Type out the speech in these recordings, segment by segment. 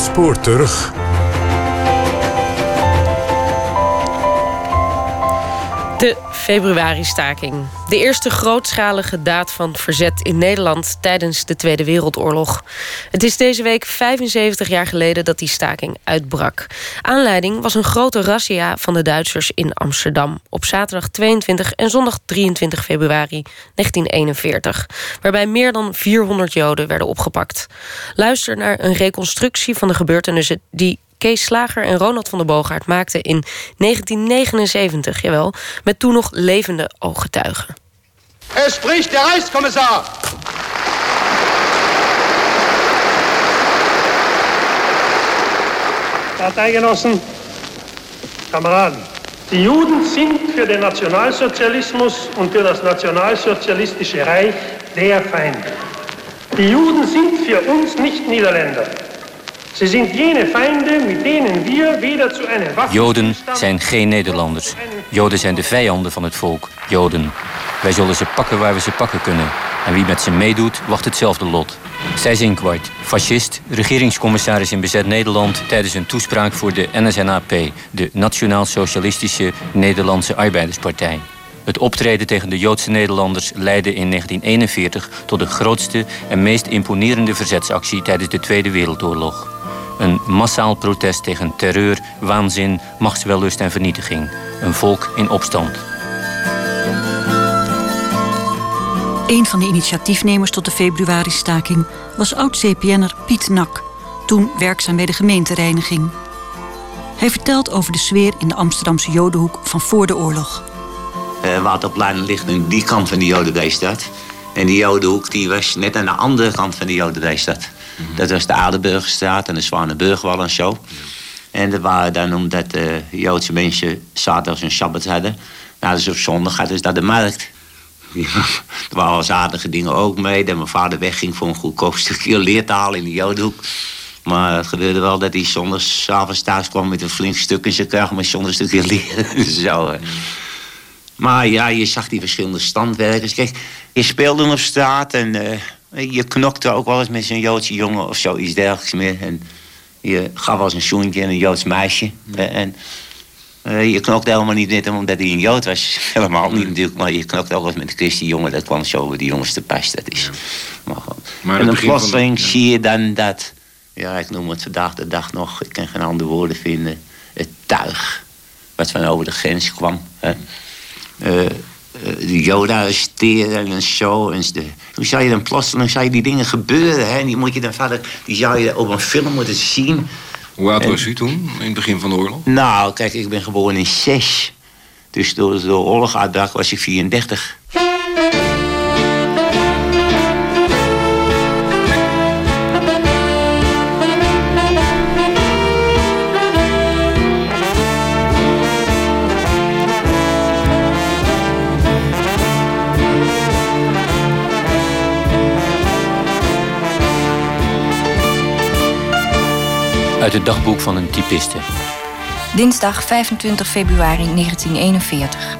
het spoor terug. De februari-staking. De eerste grootschalige daad van verzet in Nederland tijdens de Tweede Wereldoorlog. Het is deze week 75 jaar geleden dat die staking uitbrak. Aanleiding was een grote razzia van de Duitsers in Amsterdam op zaterdag 22 en zondag 23 februari 1941, waarbij meer dan 400 Joden werden opgepakt. Luister naar een reconstructie van de gebeurtenissen die Kees Slager en Ronald van der Boogaard maakten in 1979, jawel, met toen nog levende ooggetuigen. Er spricht der Reichskommissar. Parteigenossen, Kameraden, die Juden sind für den Nationalsozialismus und für das nationalsozialistische Reich der Feind. Die Juden sind für uns nicht Niederländer. Ze zijn jene vijanden met denen we weder zu einer Waffe... Joden zijn geen Nederlanders. Joden zijn de vijanden van het volk. Joden. Wij zullen ze pakken waar we ze pakken kunnen. En wie met ze meedoet, wacht hetzelfde lot. Thijs Inkwart, fascist, regeringscommissaris in bezet Nederland... tijdens een toespraak voor de NSNAP... de Nationaal Socialistische Nederlandse Arbeiderspartij. Het optreden tegen de Joodse Nederlanders leidde in 1941 tot de grootste en meest imponerende verzetsactie tijdens de Tweede Wereldoorlog. Een massaal protest tegen terreur, waanzin, machtswellust en vernietiging. Een volk in opstand. Een van de initiatiefnemers tot de februari-staking was oud-CPN'er Piet Nak, toen werkzaam bij de gemeentereiniging. Hij vertelt over de sfeer in de Amsterdamse Jodenhoek van voor de oorlog. Uh, Waterplein ligt aan die kant van de Jodenwijstad. En die Jodenhoek die was net aan de andere kant van de Jodenwijstad. Dat was de Aardenburgerstraat en de Zwanenburgwal en zo. En dat waren dan omdat de uh, Joodse mensen zaterdags een Sabbat hadden. Nou, dus op zondag hadden ze naar de markt. Ja, er waren wel aardige dingen ook mee. Dat mijn vader wegging voor een goedkoop stukje leer te halen in de Jodenhoek. Maar het gebeurde wel dat hij zondags avonds thuis kwam met een flink stuk in zijn kracht, maar zonder stukje leer. zo. Maar ja, je zag die verschillende standwerkers. Kijk, je speelde op straat en uh, je knokte ook wel eens met zo'n Joodse jongen of zoiets dergelijks meer. En je gaf wel eens een zoentje aan een Joods meisje. En uh, je knokte helemaal niet net omdat hij een Jood was. Helemaal niet natuurlijk, maar je knokte ook wel eens met een christenjongen. Dat kwam zo bij die jongens te pas, dat is. Maar, maar en dan plotseling zie je dan dat... Ja, ik noem het vandaag de dag nog. Ik kan geen andere woorden vinden. Het tuig. Wat van over de grens kwam. Hè. Uh, de Joden arresteren en zo. En de, hoe zou je dan plotseling zou je die dingen gebeuren? Hè? En die moet je dan verder, die zou je op een film moeten zien. Hoe oud was u toen, in het begin van de oorlog? Nou, kijk, ik ben geboren in 6. Dus door de oorlog uitbrak was ik 34. Uit het dagboek van een typiste. Dinsdag 25 februari 1941.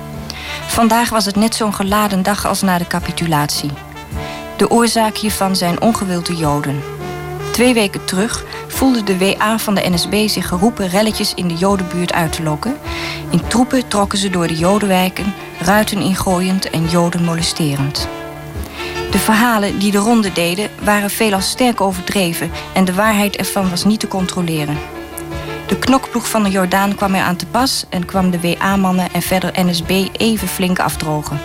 Vandaag was het net zo'n geladen dag als na de capitulatie. De oorzaak hiervan zijn ongewilde Joden. Twee weken terug voelde de WA van de NSB zich geroepen relletjes in de Jodenbuurt uit te lokken. In troepen trokken ze door de Jodenwijken, ruiten ingooiend en Joden molesterend. De verhalen die de ronde deden waren veelal sterk overdreven en de waarheid ervan was niet te controleren. De knokploeg van de Jordaan kwam er aan te pas en kwam de WA-mannen en verder NSB even flink afdrogen.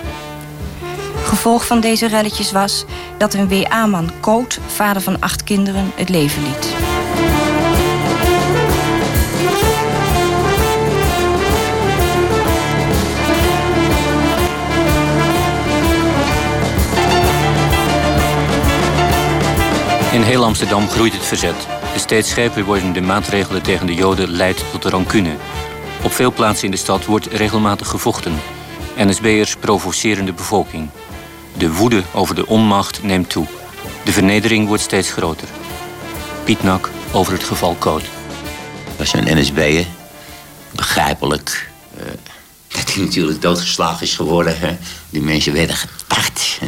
Gevolg van deze relletjes was dat een WA-man Koot, vader van acht kinderen, het leven liet. In heel Amsterdam groeit het verzet. De steeds scherper wordende maatregelen tegen de Joden leidt tot rancune. Op veel plaatsen in de stad wordt regelmatig gevochten. NSB'ers provoceren de bevolking. De woede over de onmacht neemt toe. De vernedering wordt steeds groter. Piet Nak over het geval Koot. Dat zijn NSB'er. Begrijpelijk. Uh, dat hij natuurlijk doodgeslagen is geworden. Hè? Die mensen werden getart.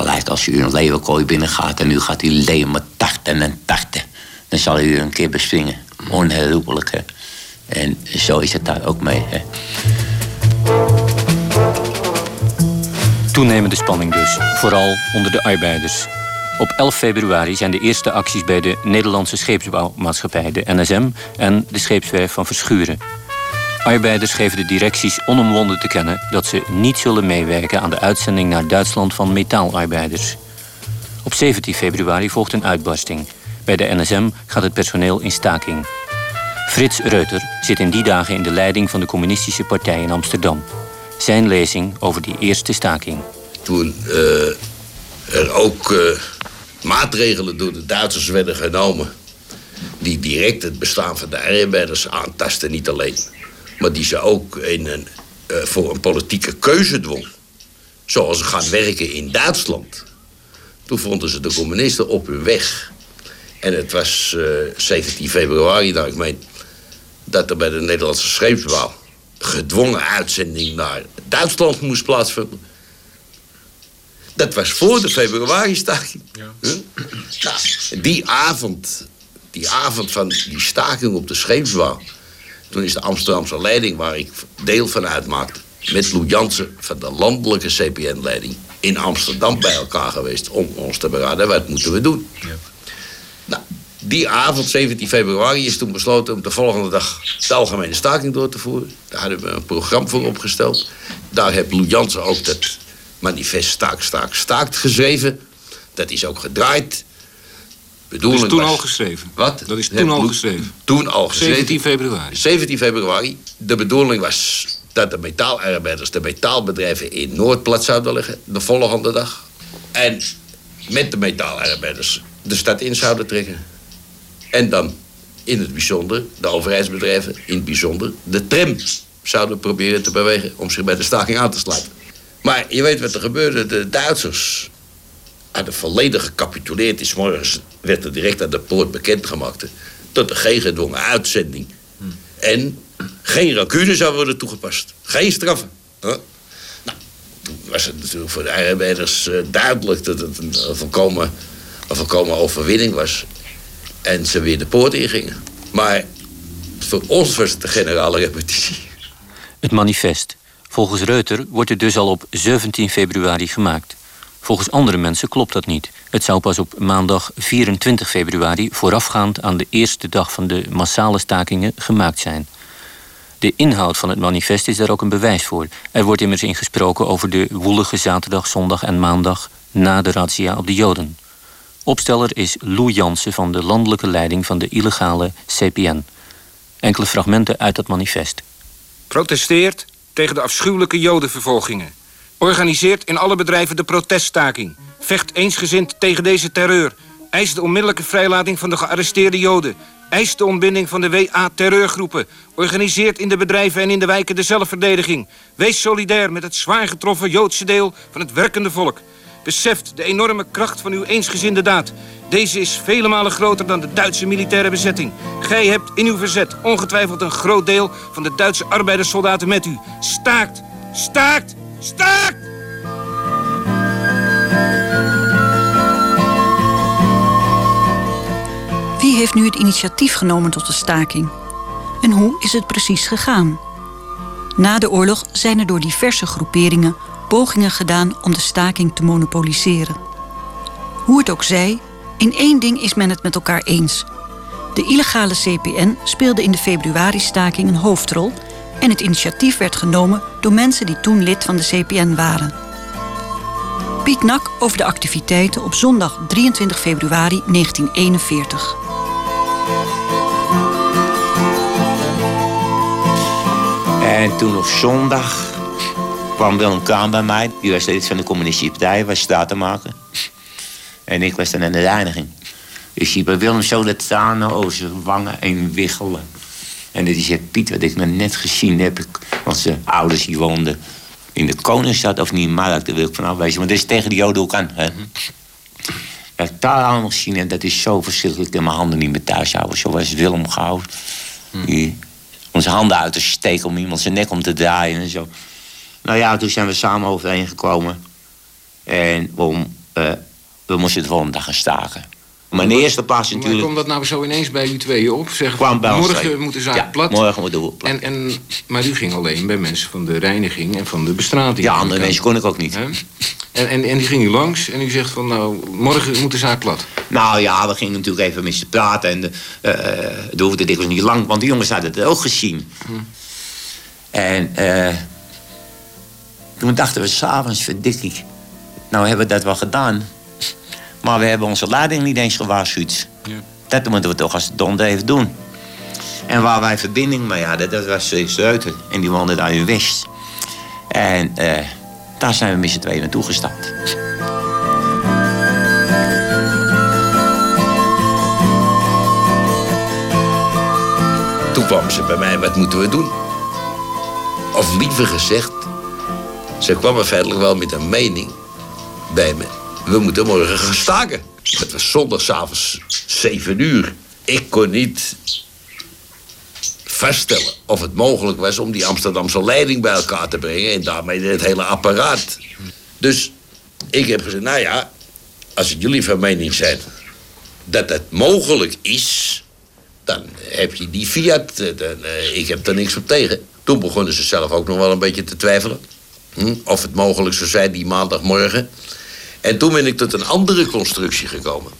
Gelijk als je een leeuwenkooi binnengaat en nu gaat hij leeuwen met tarten en tarten. dan zal u een keer bespringen. Onherroepelijk, hè. En zo is het daar ook mee, hè. Toenemende spanning dus, vooral onder de arbeiders. Op 11 februari zijn de eerste acties bij de Nederlandse Scheepsbouwmaatschappij, de NSM, en de scheepswerf van Verschuren. Arbeiders geven de directies onomwonden te kennen dat ze niet zullen meewerken aan de uitzending naar Duitsland van metaalarbeiders. Op 17 februari volgt een uitbarsting. Bij de NSM gaat het personeel in staking. Frits Reuter zit in die dagen in de leiding van de Communistische Partij in Amsterdam. Zijn lezing over die eerste staking. Toen uh, er ook uh, maatregelen door de Duitsers werden genomen... die direct het bestaan van de arbeiders aantasten, niet alleen... maar die ze ook in een, uh, voor een politieke keuze dwong. Zoals ze gaan werken in Duitsland. Toen vonden ze de communisten op hun weg. En het was 17 februari, nou ik meen... dat er bij de Nederlandse scheepsbouw gedwongen uitzending naar Duitsland moest plaatsvinden. Dat was voor de februari-staking. Ja. Nou, die avond, die avond van die staking op de scheepsbouw... toen is de Amsterdamse leiding, waar ik deel van uitmaakte... met Lou Jansen van de landelijke CPN-leiding... in Amsterdam bij elkaar geweest om ons te beraden... wat moeten we doen. Ja. Nou, die avond, 17 februari, is toen besloten om de volgende dag de algemene staking door te voeren. Daar hadden we een programma voor opgesteld. Daar heeft Lou Jansen ook dat manifest Staak, Staak, Staakt geschreven. Dat is ook gedraaid. Bedoeling dat is toen al geschreven? Wat? Dat is toen al geschreven? Toen al geschreven. 17 februari? 17 februari. De bedoeling was dat de metaalarbeiders, de metaalbedrijven in Noordplat zouden liggen. De volgende dag. En met de metaalarbeiders de stad in zouden trekken. En dan in het bijzonder de overheidsbedrijven, in het bijzonder de tram zouden proberen te bewegen om zich bij de staking aan te sluiten. Maar je weet wat er gebeurde. De Duitsers hadden volledig gecapituleerd. Is morgens werd er direct aan de poort bekendgemaakt dat er geen gedwongen uitzending en geen rancune zou worden toegepast. Geen straffen. Nou, toen was het natuurlijk voor de arbeiders uh, duidelijk dat het een, een, volkomen, een volkomen overwinning was. En ze weer de poort ingingen. Maar voor ons was het de generale repetitie. Het manifest. Volgens Reuter wordt het dus al op 17 februari gemaakt. Volgens andere mensen klopt dat niet. Het zou pas op maandag 24 februari, voorafgaand aan de eerste dag van de massale stakingen, gemaakt zijn. De inhoud van het manifest is daar ook een bewijs voor. Er wordt immers ingesproken over de woelige zaterdag, zondag en maandag na de razzia op de Joden. Opsteller is Lou Jansen van de landelijke leiding van de illegale CPN. Enkele fragmenten uit dat manifest. Protesteert tegen de afschuwelijke jodenvervolgingen. Organiseert in alle bedrijven de proteststaking. Vecht eensgezind tegen deze terreur. Eist de onmiddellijke vrijlating van de gearresteerde joden. Eist de ontbinding van de WA-terreurgroepen. Organiseert in de bedrijven en in de wijken de zelfverdediging. Wees solidair met het zwaar getroffen Joodse deel van het werkende volk. Beseft de enorme kracht van uw eensgezinde daad. Deze is vele malen groter dan de Duitse militaire bezetting. Gij hebt in uw verzet ongetwijfeld een groot deel van de Duitse arbeiderssoldaten met u. Staakt! Staakt! Staakt! Wie heeft nu het initiatief genomen tot de staking? En hoe is het precies gegaan? Na de oorlog zijn er door diverse groeperingen pogingen gedaan om de staking te monopoliseren. Hoe het ook zij, in één ding is men het met elkaar eens. De illegale CPN speelde in de februari-staking een hoofdrol en het initiatief werd genomen door mensen die toen lid van de CPN waren. Piet Nak over de activiteiten op zondag 23 februari 1941. En toen op zondag kwam Willem Kaan bij mij. Die was lid van de communistische partij, was statenmaker. En ik was dan in de reiniging. Ik zie bij Willem zo dat tranen over zijn wangen en wiggelen. En die zegt, Piet, wat ik me net gezien heb... want zijn ouders die woonden in de Koningsstad of niet in Markt, daar wil ik vanaf wezen. Maar dat is tegen de Joden ook aan. Hè? Dat ik daar allemaal gezien en dat is zo verschrikkelijk... dat mijn handen niet meer thuis houden. Zo was Willem gehouden. Die, onze handen uit te steken om iemand zijn nek om te draaien en zo. Nou ja, toen zijn we samen overeengekomen. En om, uh, we moesten de volgende dag gaan staken. Maar in de eerste plaats natuurlijk... Maar kwam dat nou zo ineens bij u tweeën op? Kwam bij morgen twee. moet de zaak ja, plat. morgen moet de plat. En, en, maar u ging alleen bij mensen van de reiniging en van de bestrating. Ja, andere mensen kon ik ook niet. En, en, en die ging u langs en u zegt van nou, morgen moet de zaak plat. Nou ja, we gingen natuurlijk even met ze praten. En uh, dat hoefde dikwijls niet lang, want die jongens hadden het ook gezien. Hm. En uh, toen dachten we s'avonds, verdikkie. Nou hebben we dat wel gedaan. Maar we hebben onze leiding niet eens gewaarschuwd. Ja. Dat moeten we toch als donder even doen. En waar wij verbinding mee hadden, dat was Zeuten. En die woonde daar in West. En uh, daar zijn we met z'n tweeën naartoe gestapt. Toen kwam ze bij mij, wat moeten we doen? Of liever gezegd, ze kwam feitelijk wel met een mening bij me. We moeten morgen gaan staken. Het was zondagavond 7 uur. Ik kon niet vaststellen of het mogelijk was om die Amsterdamse leiding bij elkaar te brengen en daarmee het hele apparaat. Dus ik heb gezegd, nou ja, als jullie van mening zijn dat het mogelijk is, dan heb je die Fiat. Dan, uh, ik heb er niks op tegen. Toen begonnen ze zelf ook nog wel een beetje te twijfelen. Hm? Of het mogelijk zou zijn die maandagmorgen. En toen ben ik tot een andere constructie gekomen.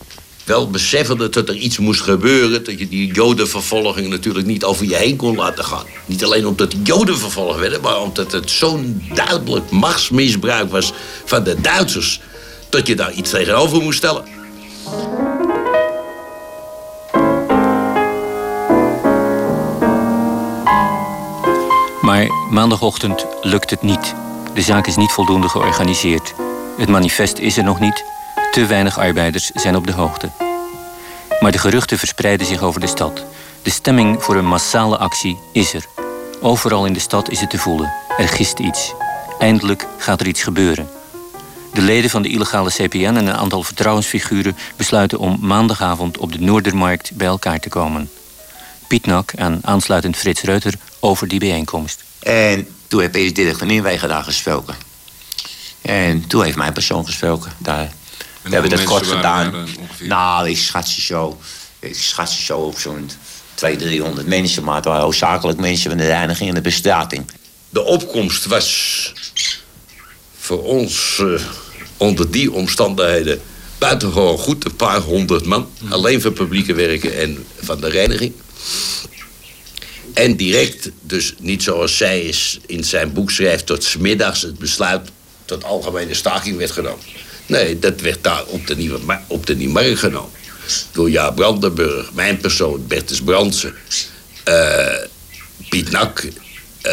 Wel beseffende dat er iets moest gebeuren. Dat je die jodenvervolging natuurlijk niet over je heen kon laten gaan. Niet alleen omdat die joden vervolgd werden, maar omdat het zo'n duidelijk machtsmisbruik was van de Duitsers. Dat je daar iets tegenover moest stellen. Maar maandagochtend lukt het niet. De zaak is niet voldoende georganiseerd. Het manifest is er nog niet. Te weinig arbeiders zijn op de hoogte. Maar de geruchten verspreiden zich over de stad. De stemming voor een massale actie is er. Overal in de stad is het te voelen. Er gist iets. Eindelijk gaat er iets gebeuren. De leden van de illegale CPN en een aantal vertrouwensfiguren besluiten om maandagavond op de Noordermarkt bij elkaar te komen. Piet Nak en aansluitend Frits Reuter over die bijeenkomst. En toen heb eerst Dirk van Inwegen daar gesproken. En toen heeft mijn persoon gesproken. Daar, we hebben dat kort gedaan. Nou, ik schat ze zo. Ik schat ze zo op zo'n 200, 300 mensen. Maar het waren hoofdzakelijk mensen van de reiniging en de bestrating. De opkomst was voor ons uh, onder die omstandigheden buitengewoon goed. Een paar honderd man. Alleen voor publieke werken en van de reiniging. En direct, dus niet zoals zij is in zijn boek schrijft... tot smiddags het besluit tot algemene staking werd genomen. Nee, dat werd daar op de Nieuwe, op de Nieuwe Markt genomen. Door Jaap Brandenburg, mijn persoon, Bertus Brandsen... Uh, Piet Nak, uh,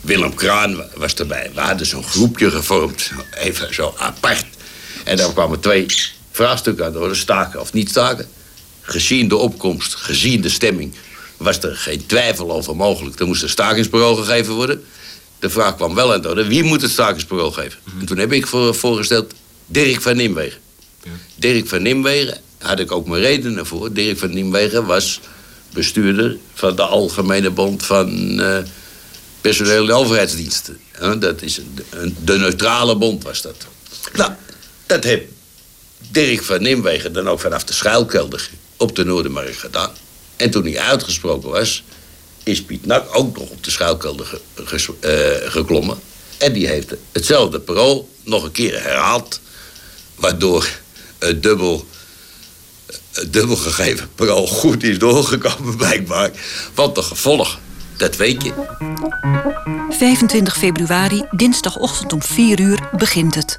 Willem Kraan was erbij. We hadden zo'n groepje gevormd, even zo apart. En daar kwamen twee vraagstukken aan de orde, staken of niet staken. Gezien de opkomst, gezien de stemming was er geen twijfel over mogelijk. Er moest een stakingsbureau gegeven worden. De vraag kwam wel aan de orde, wie moet het stakingsbureau geven? En toen heb ik voor, voorgesteld Dirk van Nimwegen. Ja. Dirk van Nimwegen, had ik ook mijn redenen voor. Dirk van Nimwegen was bestuurder van de Algemene Bond van uh, Personele Overheidsdiensten. Uh, dat is een, een, de neutrale bond was dat. Nou, dat heeft Dirk van Nimwegen dan ook vanaf de schuilkelder op de Noordermarkt gedaan. En toen hij uitgesproken was, is Piet Nak ook nog op de schuilkelder uh, geklommen. En die heeft hetzelfde parool nog een keer herhaald. Waardoor het dubbel, het dubbel gegeven parool goed is doorgekomen, blijkbaar. Want de gevolg, dat weet je. 25 februari, dinsdagochtend om 4 uur, begint het.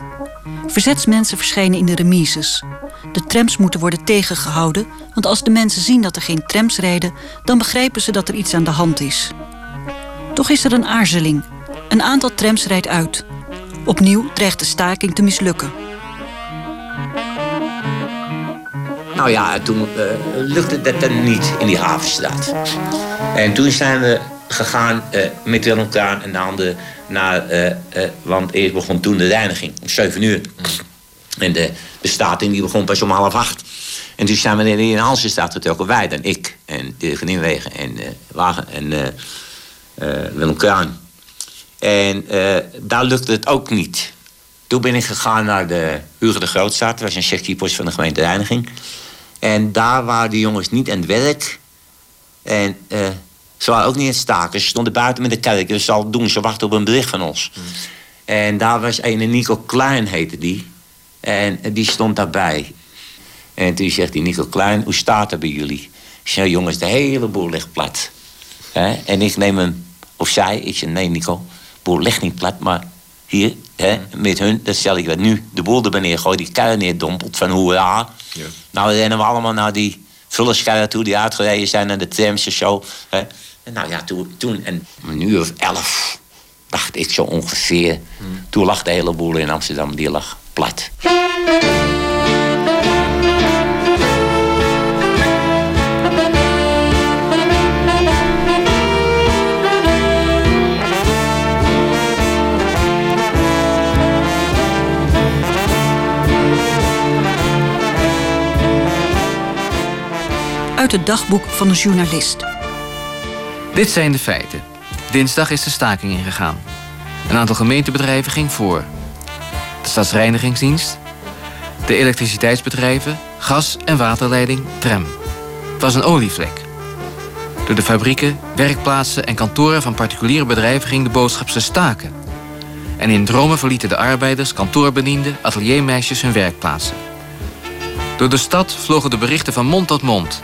Verzetsmensen verschijnen in de remises. De trams moeten worden tegengehouden, want als de mensen zien dat er geen trams rijden, dan begrijpen ze dat er iets aan de hand is. Toch is er een aarzeling. Een aantal trams rijdt uit. Opnieuw dreigt de staking te mislukken. Nou ja, toen uh, lukte dat dan niet in die havenstraat. En toen zijn we gegaan uh, met Kraan en de anderen naar... Uh, want eerst begon toen de reiniging om 7 uur. En de bestating die begon pas om half acht. En toen zijn we in de Halsenstraat getrokken. Wij dan, ik en de van Inwegen en Wagen en Willem Kraan. En daar lukte het ook niet. Toen ben ik gegaan naar de Hugo de Grootstraat. Dat was een sectiepost van de gemeente Reiniging. En daar waren de jongens niet aan het werk. En uh, ze waren ook niet het staken. Ze stonden buiten met de kerk. Dus ze al doen, ze wachten op een bericht van ons. En daar was een Nico Klein, heette die. En die stond daarbij. En toen zegt die Nico Klein, hoe staat het bij jullie? Ik zei, jongens, de hele boel ligt plat. En ik neem hem, of zij, ik zei, nee Nico, de boel ligt niet plat, maar hier, hè, met hun, dat stel ik dat nu, de boel er beneden gooi, die keil neerdompelt van hoe ja. Nou rennen we allemaal naar die vullerskeien toe die uitgereden zijn naar de trams en zo. Nou ja, toen, toen en een of elf, dacht ik zo ongeveer. Toen lag de hele boel in Amsterdam, die lag plat. uit het dagboek van een journalist. Dit zijn de feiten. Dinsdag is de staking ingegaan. Een aantal gemeentebedrijven ging voor. De Stadsreinigingsdienst, de elektriciteitsbedrijven, gas- en waterleiding, tram. Het was een olievlek. Door de fabrieken, werkplaatsen en kantoren van particuliere bedrijven ging de boodschap ze staken. En in dromen verlieten de arbeiders, kantoorbedienden, ateliermeisjes hun werkplaatsen. Door de stad vlogen de berichten van mond tot mond.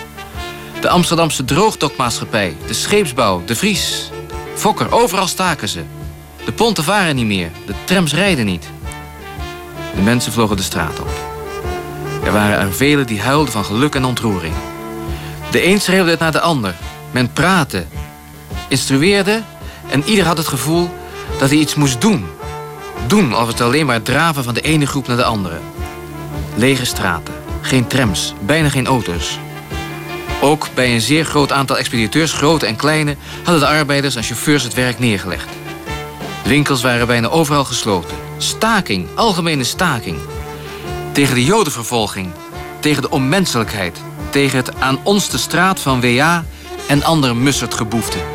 De Amsterdamse droogdokmaatschappij, de scheepsbouw, de Vries. Fokker, overal staken ze. De ponten varen niet meer, de trams rijden niet. De mensen vlogen de straat op. Er waren er velen die huilden van geluk en ontroering. De een schreeuwde het naar de ander. Men praatte, instrueerde en ieder had het gevoel dat hij iets moest doen. Doen of het alleen maar draven van de ene groep naar de andere. Lege straten, geen trams, bijna geen auto's. Ook bij een zeer groot aantal expediteurs, grote en kleine... hadden de arbeiders en chauffeurs het werk neergelegd. Winkels waren bijna overal gesloten. Staking, algemene staking. Tegen de jodenvervolging, tegen de onmenselijkheid... tegen het aan ons de straat van WA en andere mussertgeboefte.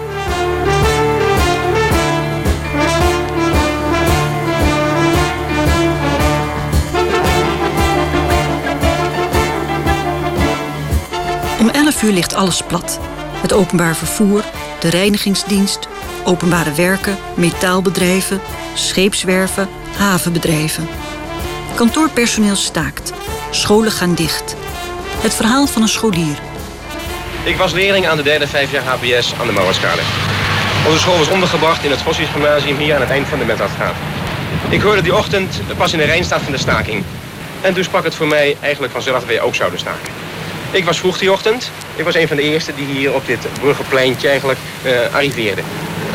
12 ligt alles plat. Het openbaar vervoer, de reinigingsdienst, openbare werken, metaalbedrijven, scheepswerven, havenbedrijven. Kantoorpersoneel staakt. Scholen gaan dicht. Het verhaal van een scholier. Ik was leerling aan de derde vijf jaar HBS aan de Mouwenschade. Onze school was ondergebracht in het fossiesgymnasium hier aan het eind van de Metadstraat. Ik hoorde die ochtend pas in de Rijnstaat van de staking. En toen sprak het voor mij eigenlijk vanzelf dat wij ook zouden staken. Ik was vroeg die ochtend. Ik was een van de eerste die hier op dit bruggenpleintje eigenlijk uh, arriveerde.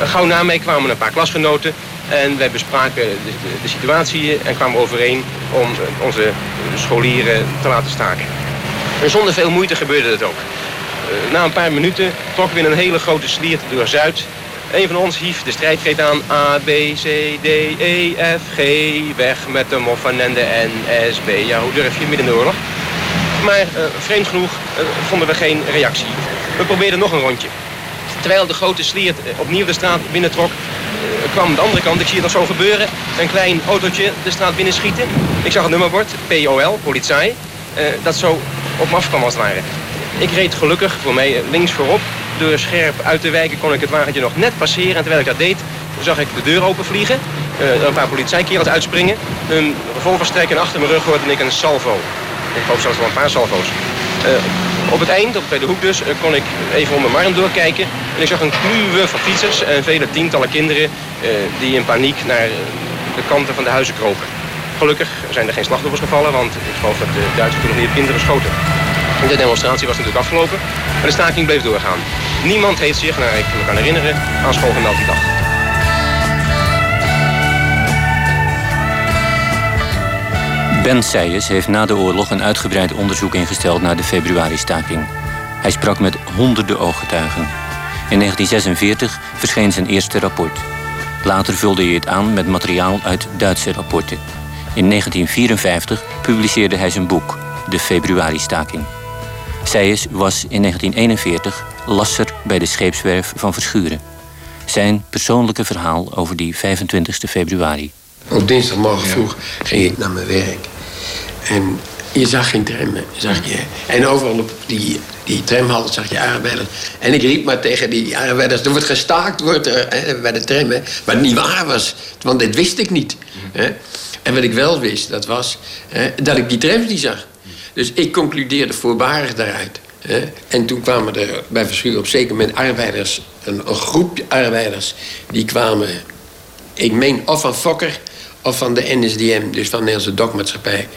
Gauw na mij kwamen een paar klasgenoten en wij bespraken de, situatie en kwamen overeen om onze scholieren te laten staken. En zonder veel moeite gebeurde dat ook. Uh, na een paar minuten trokken we een hele grote sliert door Zuid. Een van ons hief de strijdkreet aan A, B, C, D, E, F, G. Weg met de moffen en de N, S, B. Ja, hoe durf je midden in de oorlog? Maar uh, vreemd genoeg uh, vonden we geen reactie. We probeerden nog een rondje. Terwijl de grote sliert uh, opnieuw de straat binnentrok, kwam de andere kant, ik zie het nog zo gebeuren, een klein autootje de straat binnen schieten. Ik zag het nummerbord, POL, politie, dat zo op me af kwam als het ware. Ik reed gelukkig voor mij links voorop. Door scherp uit te wijken kon ik het wagentje nog net passeren. En terwijl ik dat deed, zag ik de deur open vliegen. een paar politiekerels uitspringen. Hun revolver strekken en achter mijn rug hoorde ik een salvo. Ik hoop zelfs wel een paar salvo's. Uh, op het eind, op bij de hoek dus, uh, kon ik even om mijn arm doorkijken. En ik zag een kluwe van fietsers en vele tientallen kinderen uh, die in paniek naar de kanten van de huizen kropen. Gelukkig zijn er geen slachtoffers gevallen, want ik geloof dat de Duitsers toen nog niet kinderen schoten. De demonstratie was natuurlijk afgelopen, maar de staking bleef doorgaan. Niemand heeft zich, naar ik me kan herinneren, aan school gemeld die dag. Ben Seijers heeft na de oorlog een uitgebreid onderzoek ingesteld naar de februari-staking. Hij sprak met honderden ooggetuigen. In 1946 verscheen zijn eerste rapport. Later vulde hij het aan met materiaal uit Duitse rapporten. In 1954 publiceerde hij zijn boek, De Februari-staking. Seijers was in 1941 lasser bij de scheepswerf van Verschuren. Zijn persoonlijke verhaal over die 25 februari. Op dinsdagmorgen vroeg ging ik naar mijn werk. En je zag geen tram. Zag je. En overal op die, die tramhal zag je arbeiders. En ik riep maar tegen die arbeiders... er wordt gestaakt wordt er, bij de tram. Hè. Wat niet waar was. Want dit wist ik niet. Hè. En wat ik wel wist, dat was hè, dat ik die trams niet zag. Dus ik concludeerde voorbarig daaruit. Hè. En toen kwamen er bij Verschuur op zeker moment arbeiders... Een, een groep arbeiders, die kwamen... Ik meen of van Fokker of van de NSDM, dus van de Nederlandse Dokmaatschappij.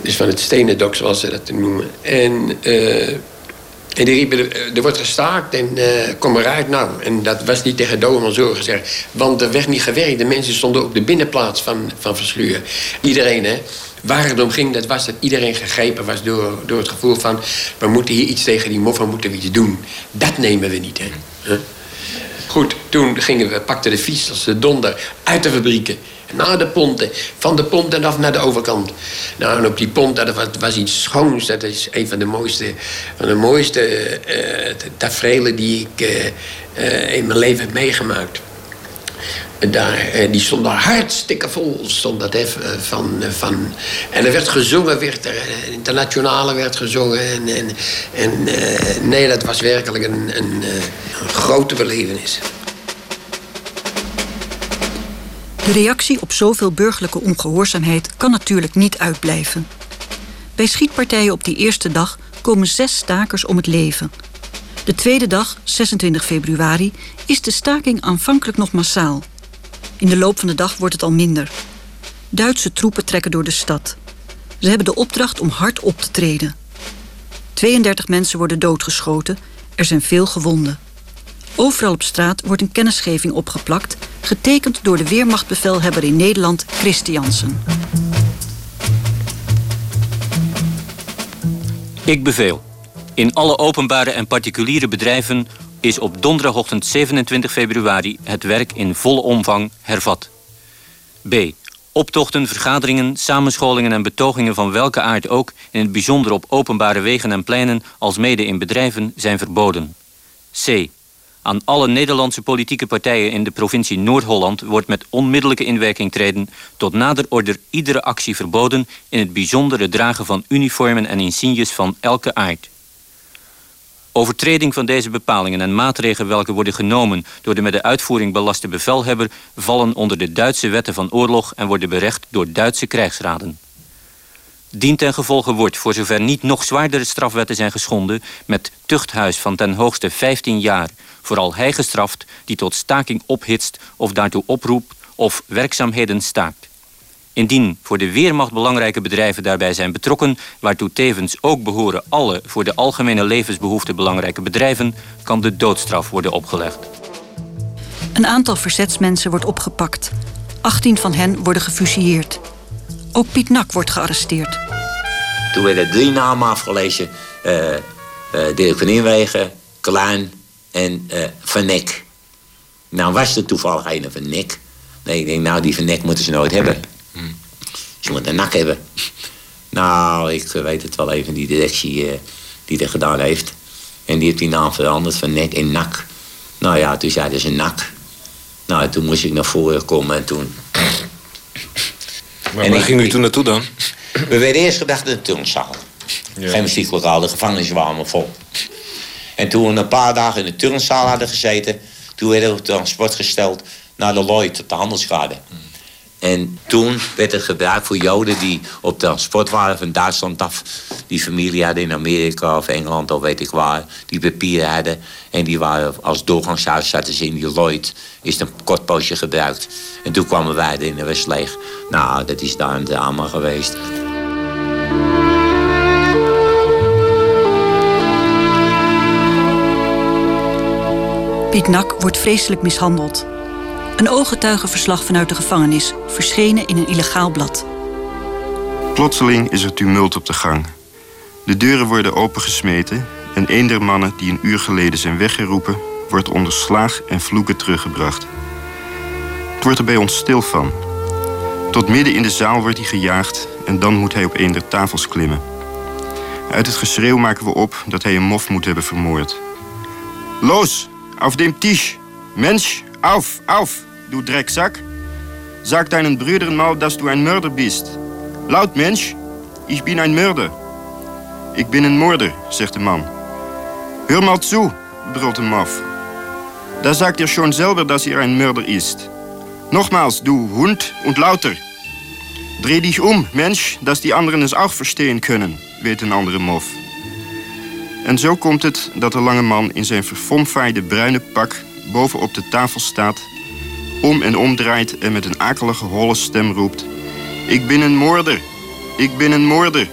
Dus van het stenen dok, zoals ze dat noemen. En, uh, en die riepen, er wordt gestaakt en uh, kom eruit nou. En dat was niet tegen Doorman zo gezegd. Want er werd niet gewerkt. De mensen stonden op de binnenplaats van, van Versluur. Iedereen, hè. Waar het om ging, dat was dat iedereen gegrepen was door, door het gevoel van... we moeten hier iets tegen die moffen, moeten we iets doen. Dat nemen we niet, hè. Goed, toen gingen we, pakten de fiets als de donder uit de fabrieken naar de ponten. Van de ponten af naar de overkant. Nou, en op die pont was, iets schoons. Dat is een van de mooiste, van de mooiste uh, tafereelen die ik uh, uh, in mijn leven heb meegemaakt. Daar, die stond hartstikke vol. Stond van, van, en er werd gezongen, werd er, internationale werd gezongen. En, en, en nee, dat was werkelijk een, een, een grote belevenis. De reactie op zoveel burgerlijke ongehoorzaamheid kan natuurlijk niet uitblijven. Bij schietpartijen op die eerste dag komen zes stakers om het leven. De tweede dag, 26 februari, is de staking aanvankelijk nog massaal. In de loop van de dag wordt het al minder. Duitse troepen trekken door de stad. Ze hebben de opdracht om hard op te treden. 32 mensen worden doodgeschoten, er zijn veel gewonden. Overal op straat wordt een kennisgeving opgeplakt, getekend door de Weermachtbevelhebber in Nederland, Christiansen. Ik beveel. In alle openbare en particuliere bedrijven is op donderdagochtend 27 februari het werk in volle omvang hervat. B. Optochten, vergaderingen, samenscholingen en betogingen van welke aard ook, in het bijzonder op openbare wegen en pleinen, als mede in bedrijven, zijn verboden. C. Aan alle Nederlandse politieke partijen in de provincie Noord-Holland wordt met onmiddellijke inwerking treden tot nader order iedere actie verboden, in het bijzonder het dragen van uniformen en insignes van elke aard. Overtreding van deze bepalingen en maatregelen welke worden genomen door de met de uitvoering belaste bevelhebber vallen onder de Duitse wetten van oorlog en worden berecht door Duitse krijgsraden. Dient ten gevolge wordt, voor zover niet nog zwaardere strafwetten zijn geschonden, met tuchthuis van ten hoogste 15 jaar vooral hij gestraft die tot staking ophitst of daartoe oproept of werkzaamheden staakt. Indien voor de Weermacht belangrijke bedrijven daarbij zijn betrokken, waartoe tevens ook behoren alle voor de algemene levensbehoeften belangrijke bedrijven, kan de doodstraf worden opgelegd. Een aantal verzetsmensen wordt opgepakt. 18 van hen worden gefusilleerd. Ook Piet Nak wordt gearresteerd. Toen werden drie namen afgelezen. Uh, uh, Dirk van Inwegen, Klein en uh, Van Nek. Nou was er toevallig een van Nek. Nee, ik denk, nou, die Van Nek moeten ze nooit hebben. Hmm. Ze moeten een nak hebben. Nou, ik weet het wel even, die directie die dat gedaan heeft. En die heeft die naam veranderd van Nek in Nak. Nou ja, toen zeiden ze Nak. Nou, toen moest ik naar voren komen en toen... Maar waar ging u toen naartoe dan? We werden eerst gedacht in de turnzaal. Ja. Geen muzieklokaal, de gevangenis waren allemaal vol. En toen we een paar dagen in de turnzaal hadden gezeten... toen werden we op transport gesteld naar de Lloyd, de handelskade. En toen werd het gebruikt voor Joden die op transport waren van Duitsland af. Die familie hadden in Amerika of Engeland of weet ik waar. Die papieren hadden. En die waren als doorgangshuis zaten ze in Lloyd. Is een kort poosje gebruikt. En toen kwamen wij er in de West leeg. Nou, dat is daar een drama geweest. Piet Nak wordt vreselijk mishandeld. Een ooggetuigenverslag vanuit de gevangenis, verschenen in een illegaal blad. Plotseling is er tumult op de gang. De deuren worden opengesmeten en een der mannen die een uur geleden zijn weggeroepen, wordt onder slaag en vloeken teruggebracht. Het wordt er bij ons stil van. Tot midden in de zaal wordt hij gejaagd en dan moet hij op een der tafels klimmen. Uit het geschreeuw maken we op dat hij een mof moet hebben vermoord. Los, auf dem Tisch. Mensch, auf, auf, du Drecksack. Sag deinen Brüdern mal, dass du ein Mörder bist. Laut, Mensch. Ich bin ein Mörder. Ik ben een moorder, zegt de man. Hör mal zu, brult de Moff. Da sagt er schon selber, dass er ein Mörder ist. Nochmals, du Hund, und lauter. Dreh dich um, Mensch, dass die anderen es auch verstehen können, weet een andere mof. En zo komt het dat de lange man in zijn verfomfaaide bruine pak bovenop de tafel staat, om en omdraait en met een akelige holle stem roept: Ik ben een moorder, ik ben een moorder.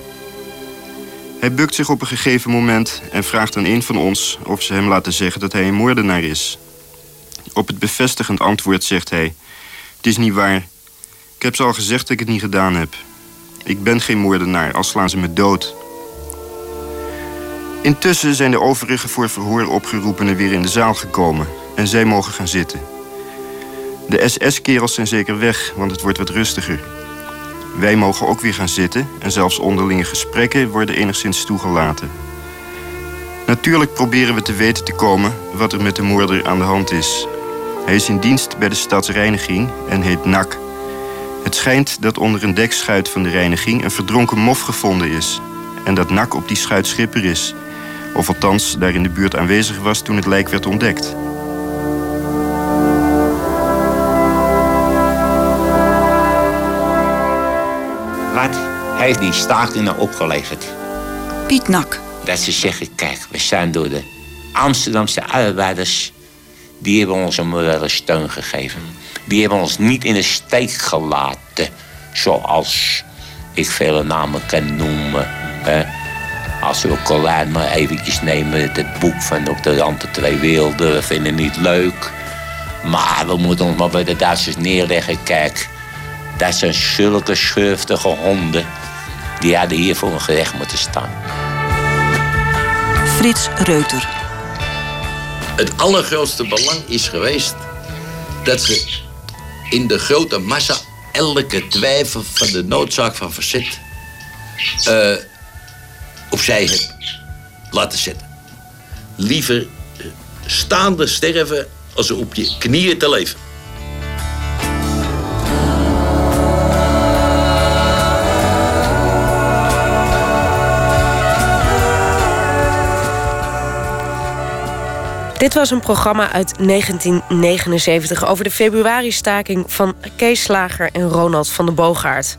Hij bukt zich op een gegeven moment en vraagt aan een van ons of ze hem laten zeggen dat hij een moordenaar is. Op het bevestigend antwoord zegt hij: Het is niet waar. Ik heb ze al gezegd dat ik het niet gedaan heb. Ik ben geen moordenaar, al slaan ze me dood. Intussen zijn de overige voor verhoor opgeroepenen weer in de zaal gekomen en zij mogen gaan zitten. De SS-kerels zijn zeker weg, want het wordt wat rustiger. Wij mogen ook weer gaan zitten en zelfs onderlinge gesprekken worden enigszins toegelaten. Natuurlijk proberen we te weten te komen wat er met de moorder aan de hand is. Hij is in dienst bij de stadsreiniging en heet Nak. Het schijnt dat onder een dekschuit van de reiniging een verdronken mof gevonden is. En dat Nak op die schuit schipper is. Of althans daar in de buurt aanwezig was toen het lijk werd ontdekt. Heeft die staking nou opgeleverd? Piet Nak. Dat ze zeggen, kijk, we zijn door de Amsterdamse arbeiders... die hebben ons een morele steun gegeven. Die hebben ons niet in de steek gelaten. Zoals ik vele namen kan noemen. Hè? Als we Colijn maar eventjes nemen, het boek van Dr. Ante Twee Wilde, we vinden het niet leuk. Maar we moeten ons maar bij de Duitsers neerleggen. Kijk, dat zijn zulke schurftige honden. Die hadden hier voor een gerecht moeten staan. Frits Reuter. Het allergrootste belang is geweest dat ze in de grote massa elke twijfel van de noodzaak van verzet uh, opzij hebben laten zetten. Liever staande sterven als op je knieën te leven. Dit was een programma uit 1979 over de februari-staking van Kees Slager en Ronald van de Boogaard.